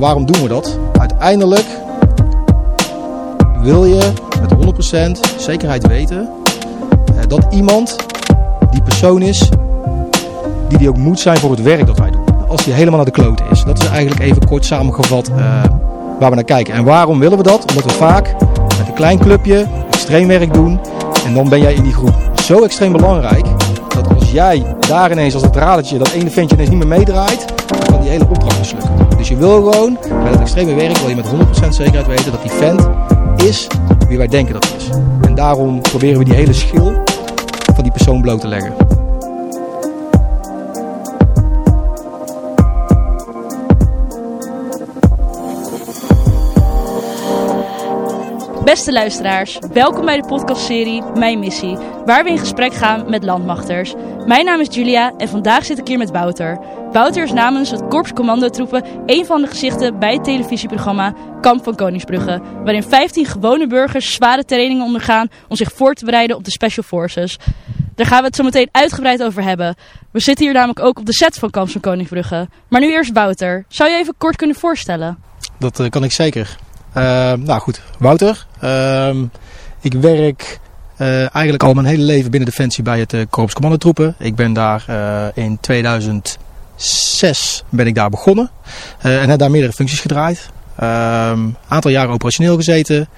waarom doen we dat? Uiteindelijk wil je met 100% zekerheid weten eh, dat iemand die persoon is die die ook moet zijn voor het werk dat wij doen. Als die helemaal naar de klote is. Dat is eigenlijk even kort samengevat uh, waar we naar kijken. En waarom willen we dat? Omdat we vaak met een klein clubje extreem werk doen. En dan ben jij in die groep zo extreem belangrijk. Dat als jij daar ineens als het radertje dat ene ventje ineens niet meer meedraait. Kan die hele opdracht mislukken. Dus je wil gewoon bij dat extreme werk wil je met 100% zekerheid weten dat die vent is wie wij denken dat hij is. En daarom proberen we die hele schil van die persoon bloot te leggen. Beste luisteraars, welkom bij de podcastserie Mijn Missie, waar we in gesprek gaan met landmachters. Mijn naam is Julia en vandaag zit ik hier met Wouter. Wouter is namens het Korps Commandotroepen een van de gezichten bij het televisieprogramma Kamp van Koningsbrugge, waarin 15 gewone burgers zware trainingen ondergaan om zich voor te bereiden op de Special Forces. Daar gaan we het zo meteen uitgebreid over hebben. We zitten hier namelijk ook op de set van Kamp van Koningsbrugge. Maar nu eerst Wouter. Zou je even kort kunnen voorstellen? Dat uh, kan ik zeker. Uh, nou goed, Wouter. Uh, ik werk uh, eigenlijk al mijn hele leven binnen Defensie bij het uh, Korps Commandotroepen. Ik ben daar in 2006 ben ik daar begonnen en heb daar meerdere functies gedraaid. Een ehm, aantal jaren operationeel gezeten.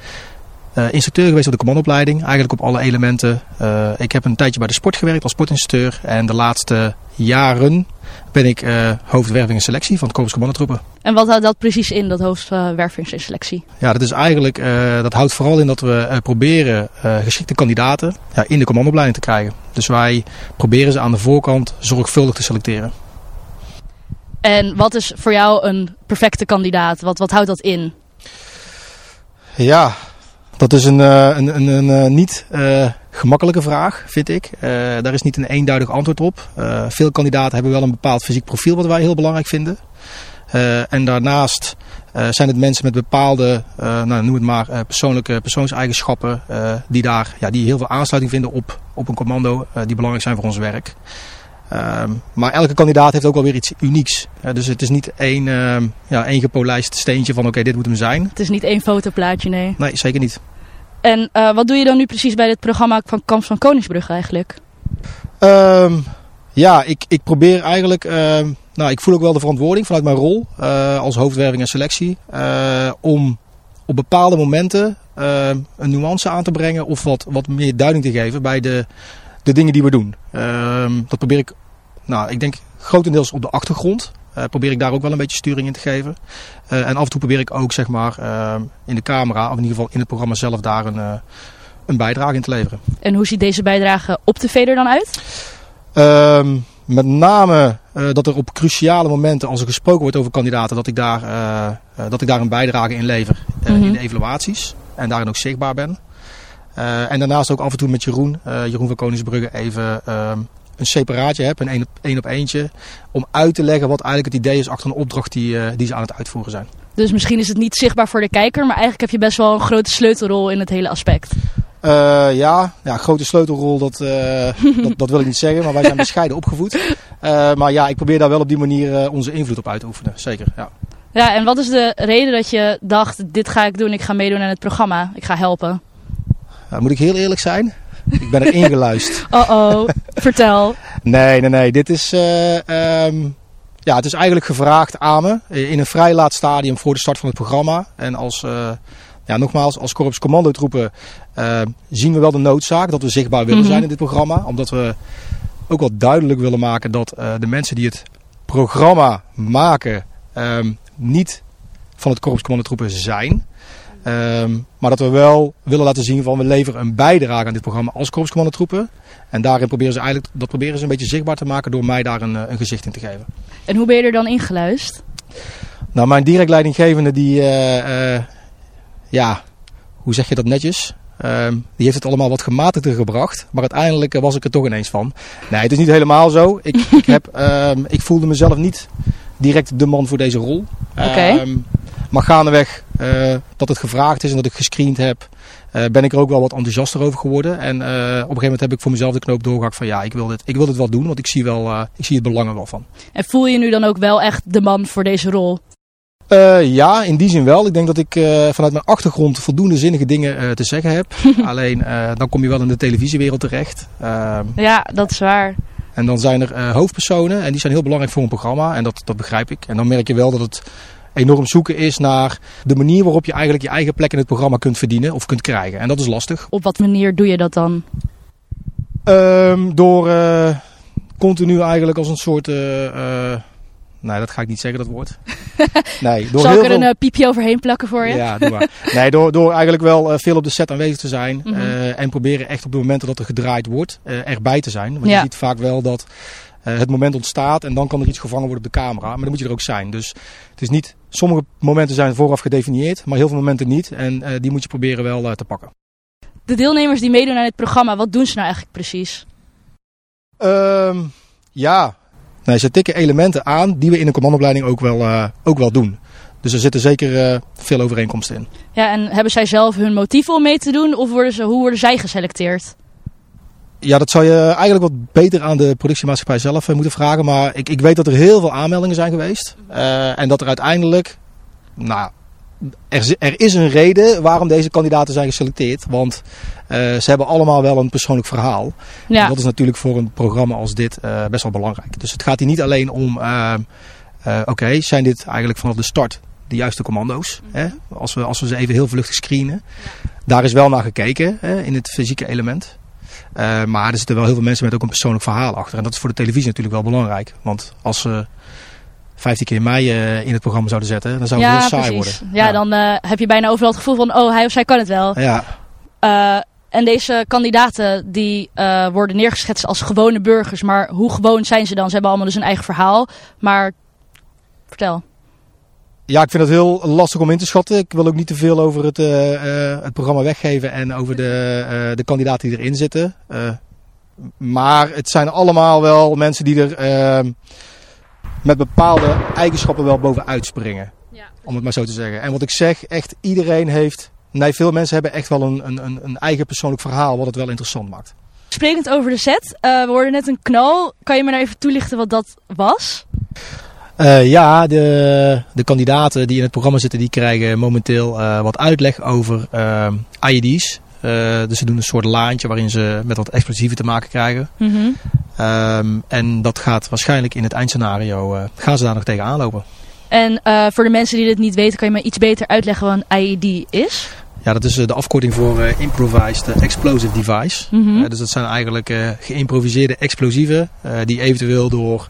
Uh, instructeur geweest op de commandoopleiding, eigenlijk op alle elementen. Uh, ik heb een tijdje bij de sport gewerkt als sportinstructeur. En de laatste jaren ben ik uh, hoofdwerving en selectie van het Korps Commandotroepen. En wat houdt dat precies in, dat hoofdwerving en selectie? Ja, dat is eigenlijk, dat houdt vooral in dat we proberen geschikte kandidaten ja, in de commandoopleiding te krijgen. Dus wij proberen ze aan de voorkant zorgvuldig te selecteren. En wat is voor jou een perfecte kandidaat? Wat, wat houdt dat in? Ja, dat is een, een, een, een niet uh, gemakkelijke vraag, vind ik. Uh, daar is niet een eenduidig antwoord op. Uh, veel kandidaten hebben wel een bepaald fysiek profiel wat wij heel belangrijk vinden. en daarnaast zijn het mensen met bepaalde, nou, noem het maar, persoonlijke persoonseigenschappen die, daar, ja, die heel veel aansluiting vinden op, op een commando die belangrijk zijn voor ons werk. Um, maar elke kandidaat heeft ook wel weer iets unieks. Uh, dus het is niet één, uh, ja, één gepolijst steentje van oké, okay, dit moet hem zijn. Het is niet één fotoplaatje, nee. Nee, zeker niet. En uh, wat doe je dan nu precies bij dit programma van Kamp van Koningsbrugge eigenlijk? Um, ja, ik, ik probeer eigenlijk... nou, ik voel ook wel de verantwoording vanuit mijn rol uh, als hoofdwerving en selectie... Uh, om op bepaalde momenten een nuance aan te brengen... of wat, wat meer duiding te geven bij de, de dingen die we doen. Dat probeer ik nou, ik denk grotendeels op de achtergrond. Uh, probeer ik daar ook wel een beetje sturing in te geven. Uh, en af en toe probeer ik ook zeg maar, uh, in de camera, of in ieder geval in het programma zelf, daar een, een bijdrage in te leveren. En hoe ziet deze bijdrage op tv er dan uit? Ehm, met name dat er op cruciale momenten, als er gesproken wordt over kandidaten, dat ik daar, dat ik daar een bijdrage in lever. Mm -hmm. In de evaluaties. En daarin ook zichtbaar ben. en daarnaast ook af en toe met Jeroen, Jeroen van Koningsbrugge, even ehm, een separaatje heb, een één op, één op eentje, om uit te leggen wat eigenlijk het idee is achter een opdracht die, uh, die ze aan het uitvoeren zijn. Dus misschien is het niet zichtbaar voor de kijker, maar eigenlijk heb je best wel een grote sleutelrol in het hele aspect. Uh, ja, ja, grote sleutelrol, dat, uh, dat, dat, wil ik niet zeggen, maar wij zijn bescheiden opgevoed. maar ja, ik probeer daar wel op die manier onze invloed op uit te oefenen, zeker. Ja. ja, en wat is de reden dat je dacht, dit ga ik doen, ik ga meedoen aan het programma, ik ga helpen? moet ik heel eerlijk zijn? Ik ben er ingeluisterd. Oh oh, vertel. Nee, nee, nee. Dit is, uh, um, ja, het is eigenlijk gevraagd aan me in een vrij laat stadium voor de start van het programma. En als, uh, ja, nogmaals, als Korps Commandotroepen uh, zien we wel de noodzaak dat we zichtbaar willen mm -hmm. zijn in dit programma. Omdat we ook wel duidelijk willen maken dat de mensen die het programma maken um, niet van het Korps Commandotroepen zijn. Um, maar dat we wel willen laten zien van we leveren een bijdrage aan dit programma als korpscommandotroepen. En daarin proberen ze eigenlijk, dat proberen ze een beetje zichtbaar te maken door mij daar een, een gezicht in te geven. En hoe ben je er dan ingeluisterd? Nou, mijn direct leidinggevende die, uh, uh, ja, hoe zeg je dat netjes? Uh, die heeft het allemaal wat gematigder gebracht. Maar uiteindelijk was ik er toch ineens van. Nee, het is niet helemaal zo. Ik, ik, heb, ehm, ik voelde mezelf niet direct de man voor deze rol. Oké. Okay. Um, maar gaandeweg uh, dat het gevraagd is en dat ik gescreend heb, uh, ben ik er ook wel wat enthousiaster over geworden. En uh, op een gegeven moment heb ik voor mezelf de knoop doorgehakt van ja, ik wil dit, ik wil dit wel doen, want ik zie, wel, ik zie het belang er wel van. En voel je nu dan ook wel echt de man voor deze rol? Uh, ja, in die zin wel. Ik denk dat ik uh, vanuit mijn achtergrond voldoende zinnige dingen uh, te zeggen heb. Alleen dan kom je wel in de televisiewereld terecht. Ehm, ja, dat is waar. En dan zijn er hoofdpersonen en die zijn heel belangrijk voor een programma. En dat, dat begrijp ik. En dan merk je wel dat het enorm zoeken is naar de manier waarop je eigenlijk je eigen plek in het programma kunt verdienen of kunt krijgen. En dat is lastig. Op wat manier doe je dat dan? Um, door continu eigenlijk als een soort Nee, dat ga ik niet zeggen, dat woord. Nee, door Zal heel ik er een piepje overheen plakken voor je? Ja, doe maar. Nee, door, door eigenlijk wel veel op de set aanwezig te zijn. Mm -hmm. en proberen echt op de momenten dat er gedraaid wordt, erbij te zijn. Want ja. je ziet vaak wel dat het moment ontstaat en dan kan er iets gevangen worden op de camera. Maar dan moet je er ook zijn. Dus het is niet, sommige momenten zijn vooraf gedefinieerd, maar heel veel momenten niet. En die moet je proberen wel te pakken. De deelnemers die meedoen aan dit programma, wat doen ze nou eigenlijk precies? Um, ja, Nee, ze tikken elementen aan die we in een commandoopleiding ook wel, uh, ook wel doen. Dus er zitten zeker uh, veel overeenkomsten in. Ja, en hebben zij zelf hun motieven om mee te doen? Of worden ze, hoe worden zij geselecteerd? Ja, dat zou je eigenlijk wat beter aan de productiemaatschappij zelf uh, moeten vragen. Maar ik, ik weet dat er heel veel aanmeldingen zijn geweest. en dat er uiteindelijk, nou, er, er, is een reden waarom deze kandidaten zijn geselecteerd. Want uh, ze hebben allemaal wel een persoonlijk verhaal. Ja. En dat is natuurlijk voor een programma als dit uh, best wel belangrijk. Dus het gaat hier niet alleen om, oké, okay, zijn dit eigenlijk vanaf de start de juiste commando's? Mm -hmm. hè? Als, we, als we ze even heel vluchtig screenen. Daar is wel naar gekeken hè, in het fysieke element. Maar er zitten wel heel veel mensen met ook een persoonlijk verhaal achter. En dat is voor de televisie natuurlijk wel belangrijk. Want als ze 15 keer mij uh, in het programma zouden zetten, dan zou het heel saai worden. Ja, ja. dan uh, heb je bijna overal het gevoel van, oh, hij of zij kan het wel. Ja. En deze kandidaten die worden neergeschetst als gewone burgers. Maar hoe gewoon zijn ze dan? Ze hebben allemaal dus een eigen verhaal. Maar vertel. Ja, ik vind het heel lastig om in te schatten. Ik wil ook niet te veel over het, het programma weggeven en over de, de kandidaten die erin zitten. maar het zijn allemaal wel mensen die er ehm, met bepaalde eigenschappen wel bovenuit springen. Ja. Om het maar zo te zeggen. En wat ik zeg, echt iedereen heeft... Nee, veel mensen hebben echt wel een, een, een eigen persoonlijk verhaal wat het wel interessant maakt. Sprekend over de set, uh, we hoorden net een knal. Kan je me nou even toelichten wat dat was? Uh, ja, de, de kandidaten die in het programma zitten, die krijgen momenteel uh, wat uitleg over IED's. Uh, dus ze doen een soort laantje waarin ze met wat explosieven te maken krijgen. Mm -hmm. um, en dat gaat waarschijnlijk in het eindscenario, gaan ze daar nog tegen aanlopen. En voor de mensen die dit niet weten, kan je me iets beter uitleggen wat een IED is? Ja, dat is de afkorting voor Improvised Explosive Device. Mm -hmm. dus dat zijn eigenlijk geïmproviseerde explosieven die eventueel door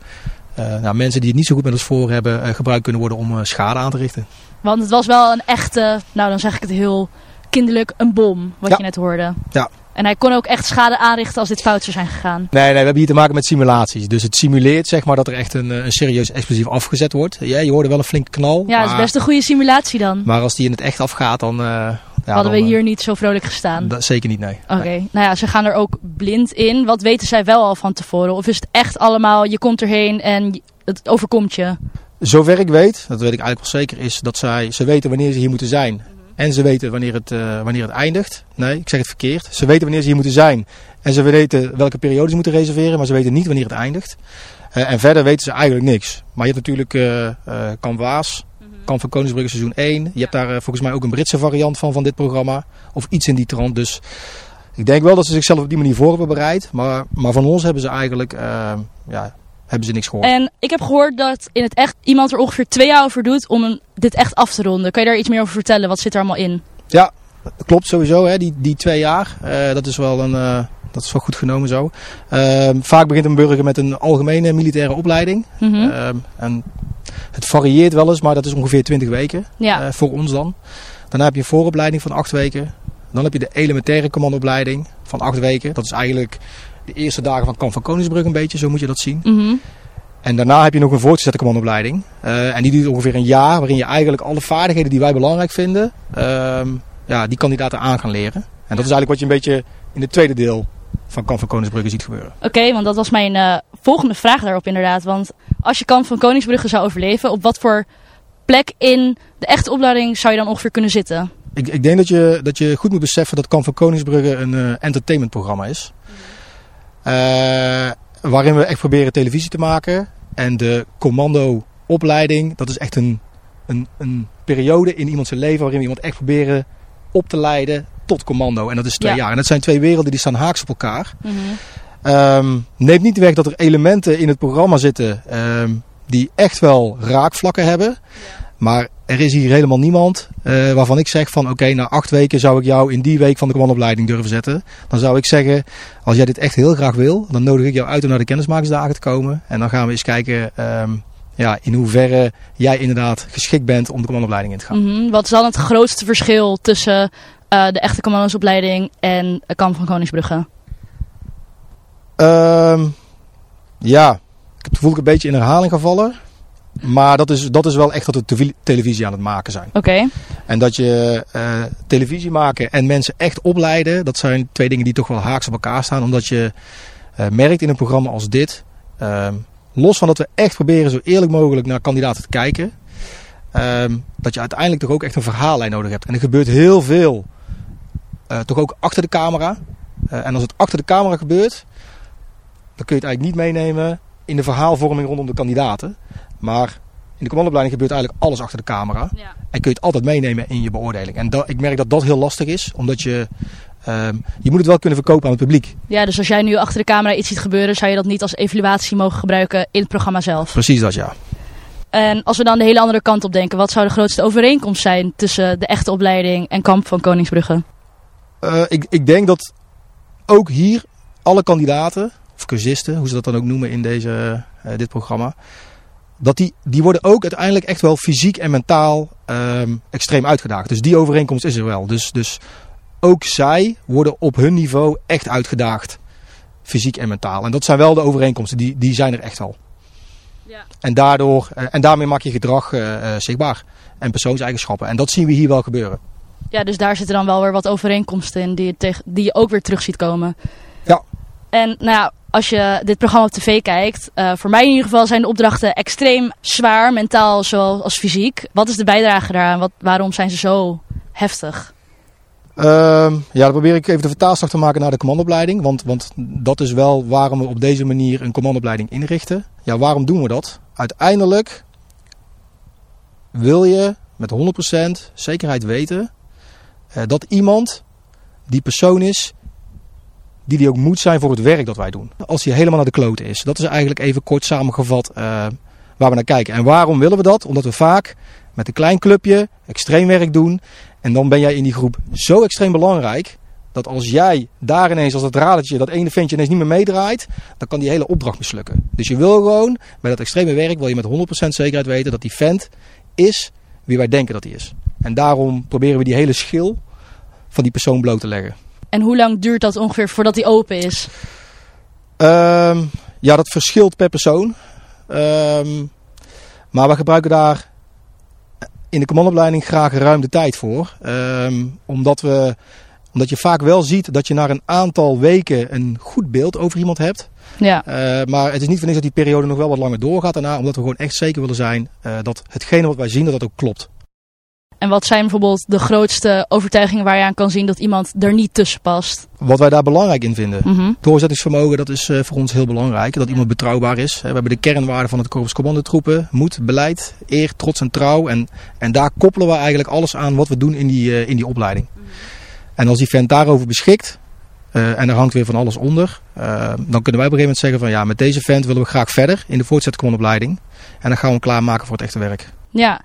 nou, mensen die het niet zo goed met ons voor hebben gebruikt kunnen worden om schade aan te richten. Want het was wel een echte, nou dan zeg ik het heel kinderlijk een bom, wat je net hoorde. Ja. En hij kon ook echt schade aanrichten als dit fout zou zijn gegaan. Nee, nee, we hebben hier te maken met simulaties. Dus het simuleert zeg maar dat er echt een, een serieus explosief afgezet wordt. Ja, je hoorde wel een flinke knal. Ja, dat is best een goede simulatie dan. Maar als die in het echt afgaat, dan... Uh, ja, Hadden we hier uh, niet zo vrolijk gestaan? Dat, zeker niet, nee. Oké, okay. nou ja, ze gaan er ook blind in. Wat weten zij wel al van tevoren? Of is het echt allemaal, je komt erheen en het overkomt je? Zover ik weet, dat weet ik eigenlijk wel zeker, is dat zij, ze weten wanneer ze hier moeten zijn. En ze weten wanneer het, uh, wanneer het eindigt. Nee, ik zeg het verkeerd. Ze weten wanneer ze hier moeten zijn. En ze weten welke periode ze moeten reserveren. Maar ze weten niet wanneer het eindigt. Uh, en verder weten ze eigenlijk niks. Maar je hebt natuurlijk uh, Kamp Waas. Kamp van Koningsbrugge seizoen 1. Je hebt daar volgens mij ook een Britse variant van, van dit programma. Of iets in die trant. Dus ik denk wel dat ze zichzelf op die manier voor hebben bereid. Maar, maar van ons hebben ze eigenlijk ja, hebben ze niks gehoord. En ik heb gehoord dat in het echt iemand er ongeveer twee jaar over doet om een, dit echt af te ronden. Kan je daar iets meer over vertellen? Wat zit er allemaal in? Ja, dat klopt sowieso. Hè. Die, die twee jaar, uh, dat is wel een... Uh, dat is wel goed genomen zo. Uh, vaak begint een burger met een algemene militaire opleiding. Mm -hmm. en het varieert wel eens, maar dat is ongeveer 20 weken ja. uh, voor ons dan. Daarna heb je een vooropleiding van 8 weken. Dan heb je de elementaire commandoopleiding van 8 weken. Dat is eigenlijk de eerste dagen van Kamp van Koningsbrug een beetje, zo moet je dat zien. Mm -hmm. En daarna heb je nog een voortgezette commandoopleiding. Uh, en die duurt ongeveer een jaar, waarin je eigenlijk alle vaardigheden die wij belangrijk vinden, uh, ja, die kandidaten aan gaan leren. En dat is eigenlijk wat je een beetje in het tweede deel van Kamp van Koningsbrugge ziet gebeuren. Oké, okay, want dat was mijn uh, volgende vraag daarop inderdaad. Want als je Kamp van Koningsbrugge zou overleven, op wat voor plek in de echte opleiding zou je dan ongeveer kunnen zitten? Ik, ik denk dat je, dat je goed moet beseffen dat Kamp van Koningsbrugge een entertainmentprogramma is. Mm. Uh, waarin we echt proberen televisie te maken. En de commandoopleiding, dat is echt een een, een periode in iemands leven waarin we iemand echt proberen op te leiden tot commando. En dat is twee Ja. jaar. En dat zijn twee werelden die staan haaks op elkaar. Ehm, neemt niet weg dat er elementen in het programma zitten ehm, die echt wel raakvlakken hebben. Maar er is hier helemaal niemand eh, waarvan ik zeg van oké, na acht weken zou ik jou in die week van de commandoopleiding durven zetten. Dan zou ik zeggen, als jij dit echt heel graag wil, dan nodig ik jou uit om naar de kennismakingsdagen te komen. En dan gaan we eens kijken ehm, ja, in hoeverre jij inderdaad geschikt bent om de commandoopleiding in te gaan. Mhm. Wat is dan het grootste verschil tussen eh, de echte commandosopleiding en kamp van Koningsbrugge? Ehm, ja, ik heb het gevoel dat ik een beetje in herhaling gevallen. Maar dat is, dat is wel echt dat we televisie aan het maken zijn. Oké. En dat je eh, televisie maken en mensen echt opleiden, dat zijn twee dingen die toch wel haaks op elkaar staan. Omdat je eh, merkt in een programma als dit, ehm, los van dat we echt proberen zo eerlijk mogelijk naar kandidaten te kijken, ehm, dat je uiteindelijk toch ook echt een verhaallijn nodig hebt. En er gebeurt heel veel, eh, toch ook achter de camera. En als het achter de camera gebeurt, dan kun je het eigenlijk niet meenemen in de verhaalvorming rondom de kandidaten. Maar in de commandoopleiding gebeurt eigenlijk alles achter de camera. Ja. En kun je het altijd meenemen in je beoordeling. En dat, ik merk dat dat heel lastig is, omdat je, ehm, je moet het wel kunnen verkopen aan het publiek. ja, dus als jij nu achter de camera iets ziet gebeuren, zou je dat niet als evaluatie mogen gebruiken in het programma zelf. Precies dat, ja. En als we dan de hele andere kant op denken, wat zou de grootste overeenkomst zijn tussen de echte opleiding en kamp van Koningsbrugge? Eh, ik, ik denk dat ook hier alle kandidaten, of cursisten, hoe ze dat dan ook noemen in deze, eh, dit programma, dat die, die worden ook uiteindelijk echt wel fysiek en mentaal ehm, extreem uitgedaagd. Dus die overeenkomst is er wel. Dus, dus ook zij worden op hun niveau echt uitgedaagd, fysiek en mentaal. En dat zijn wel de overeenkomsten, die, die zijn er echt al. Ja. En, daardoor, eh, en daarmee maak je gedrag eh, zichtbaar en persoonseigenschappen. En dat zien we hier wel gebeuren. Ja, dus daar zitten dan wel weer wat overeenkomsten in die je, tegen, die je ook weer terug ziet komen. Ja. En nou ja, als je dit programma op tv kijkt, eh, voor mij in ieder geval zijn de opdrachten extreem zwaar, mentaal zoals als fysiek. Wat is de bijdrage daaraan? Wat, waarom zijn ze zo heftig? Ehm, ja, dan probeer ik even de vertaalslag te maken naar de commandoopleiding. Want, want dat is wel waarom we op deze manier een commandoopleiding inrichten. Ja, waarom doen we dat? Uiteindelijk wil je met 100% zekerheid weten eh, dat iemand die persoon is die die ook moet zijn voor het werk dat wij doen. Als hij helemaal naar de kloten is. Dat is eigenlijk even kort samengevat eh, waar we naar kijken. En waarom willen we dat? Omdat we vaak met een klein clubje extreem werk doen. En dan ben jij in die groep zo extreem belangrijk. Dat als jij daar ineens als dat radertje, dat ene ventje ineens niet meer meedraait. Dan kan die hele opdracht mislukken. Dus je wil gewoon, bij dat extreme werk wil je met 100% zekerheid weten dat die vent is wie wij denken dat hij is. En daarom proberen we die hele schil van die persoon bloot te leggen. En hoe lang duurt dat ongeveer voordat die open is? Ehm, ja, dat verschilt per persoon. Ehm, maar we gebruiken daar in de commandoopleiding graag ruim de tijd voor. Ehm, omdat, we, omdat je vaak wel ziet dat je na een aantal weken een goed beeld over iemand hebt. Ja, Eh, maar het is niet voor niks dat die periode nog wel wat langer doorgaat daarna. Omdat we gewoon echt zeker willen zijn eh, dat hetgene wat wij zien, dat dat ook klopt. En wat zijn bijvoorbeeld de grootste overtuigingen waar je aan kan zien dat iemand er niet tussen past? Wat wij daar belangrijk in vinden. Mhm. Doorzettingsvermogen, dat is eh, voor ons heel belangrijk. Dat iemand betrouwbaar is. We hebben de kernwaarden van het Korps Commandotroepen. Moed, beleid, eer, trots en trouw. En, en daar koppelen we eigenlijk alles aan wat we doen in die, eh, in die opleiding. En als die vent daarover beschikt, eh, en er hangt weer van alles onder, dan kunnen wij op een gegeven moment zeggen van ja, met deze vent willen we graag verder in de voortgezette commandoopleiding. En dan gaan we hem klaarmaken voor het echte werk. Ja,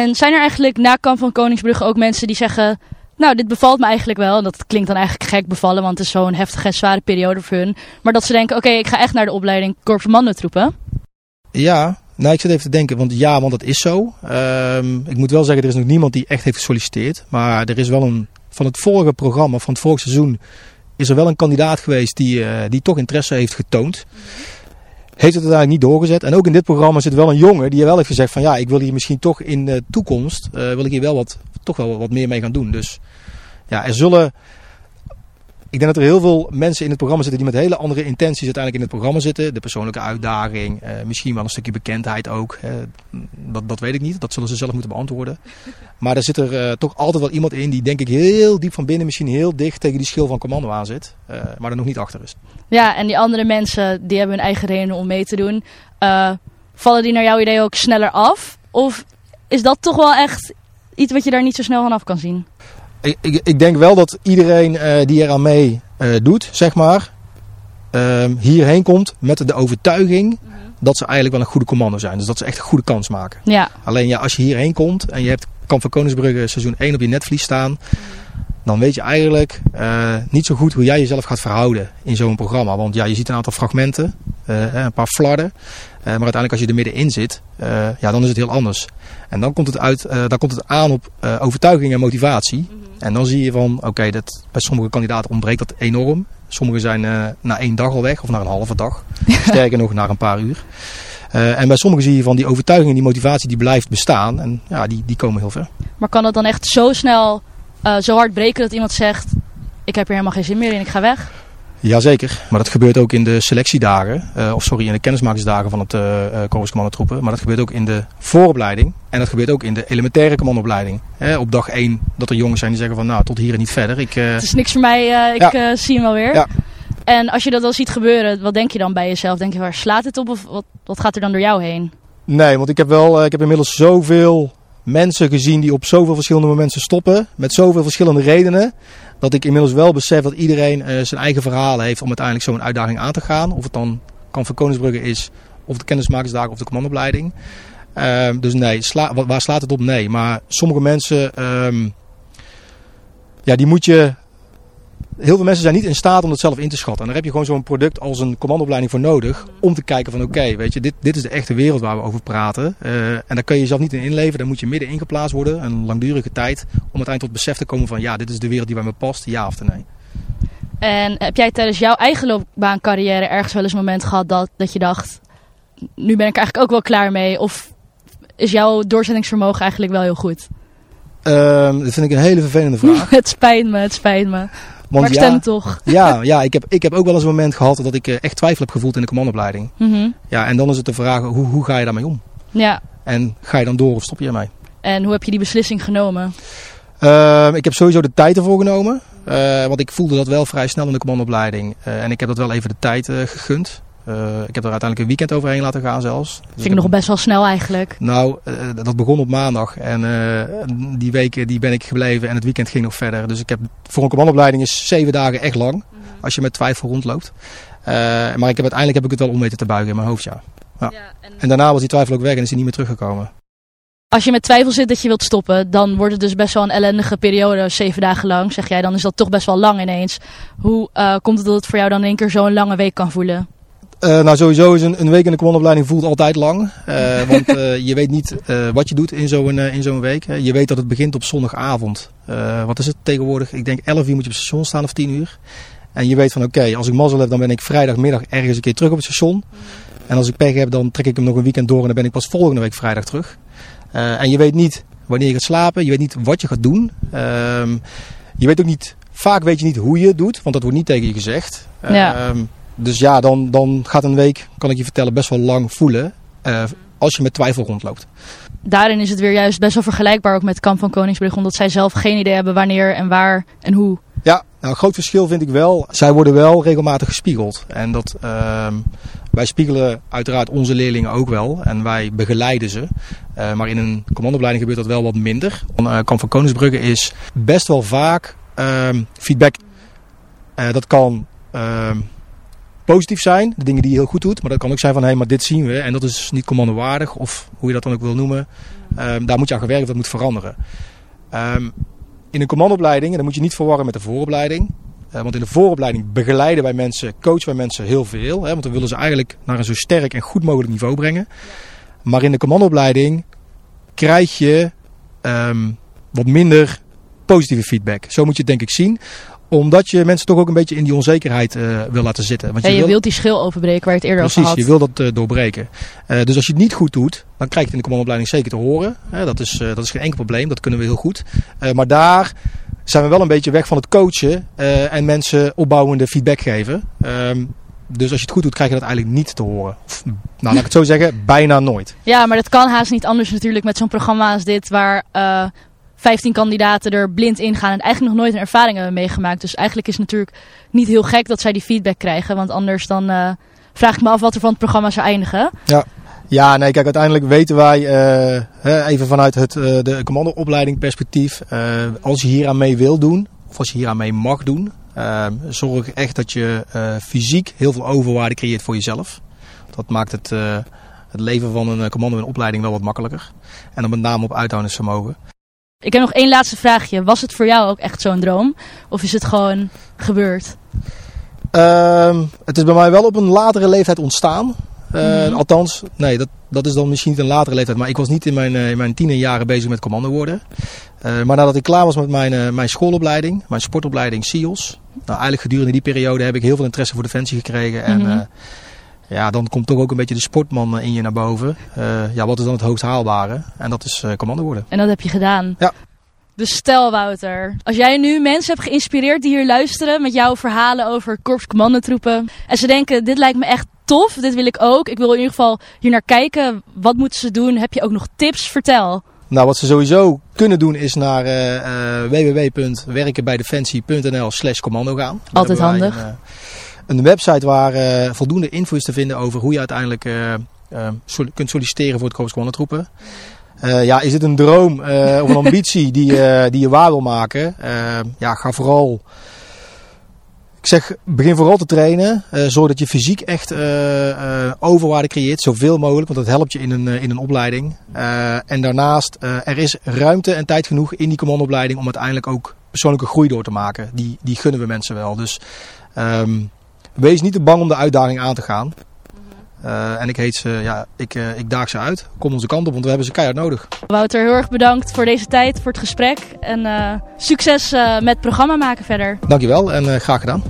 en zijn er eigenlijk na kamp van Koningsbrugge ook mensen die zeggen... Nou, dit bevalt me eigenlijk wel. En dat klinkt dan eigenlijk gek bevallen, want het is zo'n heftige en zware periode voor hun. Maar dat ze denken, oké, ik ga echt naar de opleiding Korps Commandotroepen. Ja, nou ik zit even te denken, want ja, want dat is zo. Ehm, ik moet wel zeggen, er is nog niemand die echt heeft gesolliciteerd. Maar er is wel een, van het vorige programma, van het vorige seizoen, is er wel een kandidaat geweest die, eh, die toch interesse heeft getoond. Heeft het uiteindelijk niet doorgezet. En ook in dit programma zit wel een jongen die wel heeft gezegd van ja, ik wil hier misschien toch in de toekomst, eh, wil ik hier wel wat, toch wel wat meer mee gaan doen. Dus ja, er zullen... Ik denk dat er heel veel mensen in het programma zitten die met hele andere intenties uiteindelijk in het programma zitten. De persoonlijke uitdaging, eh, misschien wel een stukje bekendheid ook. Dat, dat weet ik niet, dat zullen ze zelf moeten beantwoorden. Maar er zit er eh, toch altijd wel iemand in die denk ik heel diep van binnen misschien heel dicht tegen die schil van commando aan zit. eh, maar er nog niet achter is. Ja, en die andere mensen, die hebben hun eigen redenen om mee te doen. Vallen die naar jouw idee ook sneller af? Of is dat toch wel echt iets wat je daar niet zo snel van af kan zien? Ik, ik, ik denk wel dat iedereen uh, die eraan mee uh, doet, zeg maar, uh, hierheen komt met de overtuiging -hmm. dat ze eigenlijk wel een goede commando zijn. Dus dat ze echt een goede kans maken. Ja. Alleen ja, als je hierheen komt en je hebt Kamp van Koningsbrugge seizoen 1 op je netvlies staan, -hmm. dan weet je eigenlijk uh, niet zo goed hoe jij jezelf gaat verhouden in zo'n programma. Want ja, je ziet een aantal fragmenten, een paar flarden. Uh, maar uiteindelijk als je er middenin zit, uh, ja, dan is het heel anders. En dan komt het, uit, dan komt het aan op overtuiging en motivatie. Mm -hmm. En dan zie je van, oké, okay, bij sommige kandidaten ontbreekt dat enorm. Sommigen zijn na één dag al weg of na een halve dag. Sterker nog, na een paar uur. en bij sommigen zie je van die overtuiging en die motivatie die blijft bestaan. En ja, die, die komen heel ver. Maar kan het dan echt zo snel, zo hard breken dat iemand zegt... ik heb er helemaal geen zin meer in, ik ga weg? Jazeker, maar dat gebeurt ook in de selectiedagen, uh, of sorry, in de kennismakingsdagen van het uh, Korps Commandotroepen. Maar dat gebeurt ook in de vooropleiding en dat gebeurt ook in de elementaire commandoopleiding. Hè, op dag 1 dat er jongens zijn die zeggen van nou, tot hier en niet verder. Ik, uh... Het is niks voor mij, ik ja. zie hem wel weer. Ja. En als je dat al ziet gebeuren, wat denk je dan bij jezelf? Denk je, waar slaat het op of wat, wat gaat er dan door jou heen? Nee, want ik heb wel, ik heb inmiddels zoveel mensen gezien die op zoveel verschillende momenten stoppen. Met zoveel verschillende redenen. Dat ik inmiddels wel besef dat iedereen uh, zijn eigen verhaal heeft om uiteindelijk zo'n uitdaging aan te gaan. Of het dan kan van Koningsbrugge is, of de kennismakersdagen of de commandoopleiding. Uh, dus nee, sla, waar slaat het op? Nee. Maar sommige mensen, um, ja, die moet je heel veel mensen zijn niet in staat om dat zelf in te schatten. En daar heb je gewoon zo'n product als een commandoopleiding voor nodig. Om te kijken van oké, okay, weet je, dit, dit is de echte wereld waar we over praten. Uh, en daar kun je jezelf niet in inleven. Daar moet je midden in geplaatst worden. Een langdurige tijd. Om uiteindelijk tot besef te komen van ja, dit is de wereld die bij me past. Ja of nee. En heb jij tijdens jouw eigen loopbaancarrière ergens wel eens een moment gehad dat, dat je dacht... Nu ben ik eigenlijk ook wel klaar mee. Of is jouw doorzettingsvermogen eigenlijk wel heel goed? Um, dat vind ik een hele vervelende vraag. het spijt me, het spijt me. Want maar ik ja, stem toch. Ja, ja ik, heb, ik heb ook wel eens een moment gehad dat ik echt twijfel heb gevoeld in de commandoopleiding. Mm -hmm. Ja, en dan is het de vraag, hoe, hoe ga je daarmee om? Ja. En ga je dan door of stop je ermee? En hoe heb je die beslissing genomen? Uh, ik heb sowieso de tijd ervoor genomen. Uh, want ik voelde dat wel vrij snel in de commandoopleiding. Uh, en ik heb dat wel even de tijd gegund. Uh, ik heb er uiteindelijk een weekend overheen laten gaan zelfs. Dus ik nog best wel snel eigenlijk. Nou, uh, dat begon op maandag. En uh, die weken die ben ik gebleven en het weekend ging nog verder. Dus ik heb voor een commandoopleiding is zeven dagen echt lang. Mm -hmm. Als je met twijfel rondloopt. maar ik heb, uiteindelijk heb ik het wel om weten te buigen in mijn hoofd, ja. ja. ja en... en daarna was die twijfel ook weg en is hij niet meer teruggekomen. Als je met twijfel zit dat je wilt stoppen, dan wordt het dus best wel een ellendige periode, zeven dagen lang. Zeg jij, dan is dat toch best wel lang ineens. Hoe komt het dat het voor jou dan in één keer zo'n lange week kan voelen? Uh, nou, sowieso is een, een week in de commandoopleiding voelt altijd lang. Uh, want uh, je weet niet wat je doet in zo'n in zo'n week. Je weet dat het begint op zondagavond. wat is het tegenwoordig? Ik denk 11 uur moet je op het station staan of 10 uur. En je weet van oké, okay, als ik mazzel heb, dan ben ik vrijdagmiddag ergens een keer terug op het station. En als ik pech heb, dan trek ik hem nog een weekend door en dan ben ik pas volgende week vrijdag terug. en je weet niet wanneer je gaat slapen. Je weet niet wat je gaat doen. Ehm, je weet ook niet, vaak weet je niet hoe je het doet, want dat wordt niet tegen je gezegd. Ja. Dus ja, dan, dan gaat een week, kan ik je vertellen, best wel lang voelen. Uh, als je met twijfel rondloopt. Daarin is het weer juist best wel vergelijkbaar ook met Kamp van Koningsbrug. Omdat zij zelf geen idee hebben wanneer en waar en hoe. Ja, nou, een groot verschil vind ik wel. Zij worden wel regelmatig gespiegeld. En dat, uh, wij spiegelen uiteraard onze leerlingen ook wel. En wij begeleiden ze. Uh, maar in een commandoopleiding gebeurt dat wel wat minder. Uh, Kamp van Koningsbrugge is best wel vaak feedback. dat kan positief zijn, de dingen die je heel goed doet. Maar dat kan ook zijn van, hé, hey, maar dit zien we en dat is niet commandowaardig. Of hoe je dat dan ook wil noemen. Um, daar moet je aan gewerkt, dat moet veranderen. Um, in een commandoopleiding, en moet je niet verwarren met de vooropleiding. Uh, want in de vooropleiding begeleiden wij mensen, coachen wij mensen heel veel. Hè, want we willen ze eigenlijk naar een zo sterk en goed mogelijk niveau brengen. Maar in de commandoopleiding krijg je um, wat minder positieve feedback. Zo moet je het denk ik zien omdat je mensen toch ook een beetje in die onzekerheid uh, wil laten zitten. Want ja, je, je wil... wilt die schil openbreken waar je het eerder Precies, over had. je wil dat uh, doorbreken. Uh, dus als je het niet goed doet, dan krijg je het in de commandoopleiding zeker te horen. dat, is, dat is geen enkel probleem, dat kunnen we heel goed. maar daar zijn we wel een beetje weg van het coachen en mensen opbouwende feedback geven. Um, dus als je het goed doet, krijg je dat eigenlijk niet te horen. Of, nou, laat ik het zo zeggen, bijna nooit. Ja, maar dat kan haast niet anders natuurlijk met zo'n programma als dit, waar 15 kandidaten er blind ingaan en eigenlijk nog nooit een ervaring hebben meegemaakt. Dus eigenlijk is het natuurlijk niet heel gek dat zij die feedback krijgen. Want anders dan uh, vraag ik me af wat er van het programma zou eindigen. Ja. Ja, nee, kijk, uiteindelijk weten wij, uh, even vanuit het uh, de commandoopleiding perspectief, als je hier aan mee wil doen, of als je hier aan mee mag doen, zorg echt dat je fysiek heel veel overwaarde creëert voor jezelf. Dat maakt het, het leven van een commando in opleiding wel wat makkelijker. En dan met name op uithoudingsvermogen. Ik heb nog één laatste vraagje. Was het voor jou ook echt zo'n droom? Of is het gewoon gebeurd? Uh, het is bij mij wel op een latere leeftijd ontstaan. Uh, mm Althans, nee, dat, dat is dan misschien niet een latere leeftijd. Maar ik was niet in mijn, uh, in mijn tienerjaren bezig met commando worden. Uh, maar nadat ik klaar was met mijn, mijn schoolopleiding, mijn sportopleiding SEALS. Nou, eigenlijk gedurende die periode heb ik heel veel interesse voor Defensie gekregen. En mm -hmm. Ja, dan komt toch ook een beetje de sportman in je naar boven. ja, wat is dan het hoogst haalbare? En dat is commando worden. En dat heb je gedaan? Ja. Dus stel Wouter, als jij nu mensen hebt geïnspireerd die hier luisteren met jouw verhalen over korpscommandotroepen. En ze denken, dit lijkt me echt tof, dit wil ik ook. Ik wil in ieder geval hier naar kijken. Wat moeten ze doen? Heb je ook nog tips? Vertel. Nou, wat ze sowieso kunnen doen is naar uh, uh, www.werkenbijdefensie.nl slash commando gaan. Altijd handig. Een, uh, een, website waar voldoende info is te vinden over hoe je uiteindelijk sol kunt solliciteren voor het Korps Commandotroepen. Uh, ja, is het een droom of een ambitie die, die je waar wil maken? ja, ga vooral. Ik zeg, begin vooral te trainen. zorg dat je fysiek echt overwaarde creëert, zoveel mogelijk, want dat helpt je in een, in een opleiding. en daarnaast, er is ruimte en tijd genoeg in die commandoopleiding om uiteindelijk ook persoonlijke groei door te maken. Die, die gunnen we mensen wel. Dus um, wees niet te bang om de uitdaging aan te gaan. Uh, en ik heet ze, ja, ik, uh, ik daag ze uit. Kom onze kant op, want we hebben ze keihard nodig. Wouter, heel erg bedankt voor deze tijd, voor het gesprek. En uh, succes met het programma maken verder. Dankjewel en graag gedaan.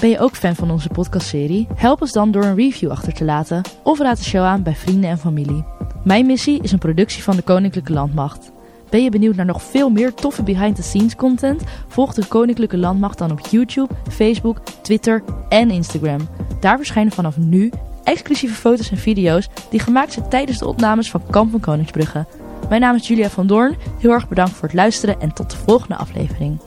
Ben je ook fan van onze podcastserie? Help ons dan door een review achter te laten of raad de show aan bij vrienden en familie. Mijn missie is een productie van de Koninklijke Landmacht. Ben je benieuwd naar nog veel meer toffe behind-the-scenes content? Volg de Koninklijke Landmacht dan op YouTube, Facebook, Twitter en Instagram. Daar verschijnen vanaf nu exclusieve foto's en video's die gemaakt zijn tijdens de opnames van Kamp van Koningsbrugge. Mijn naam is Julia van Doorn. Heel erg bedankt voor het luisteren en tot de volgende aflevering.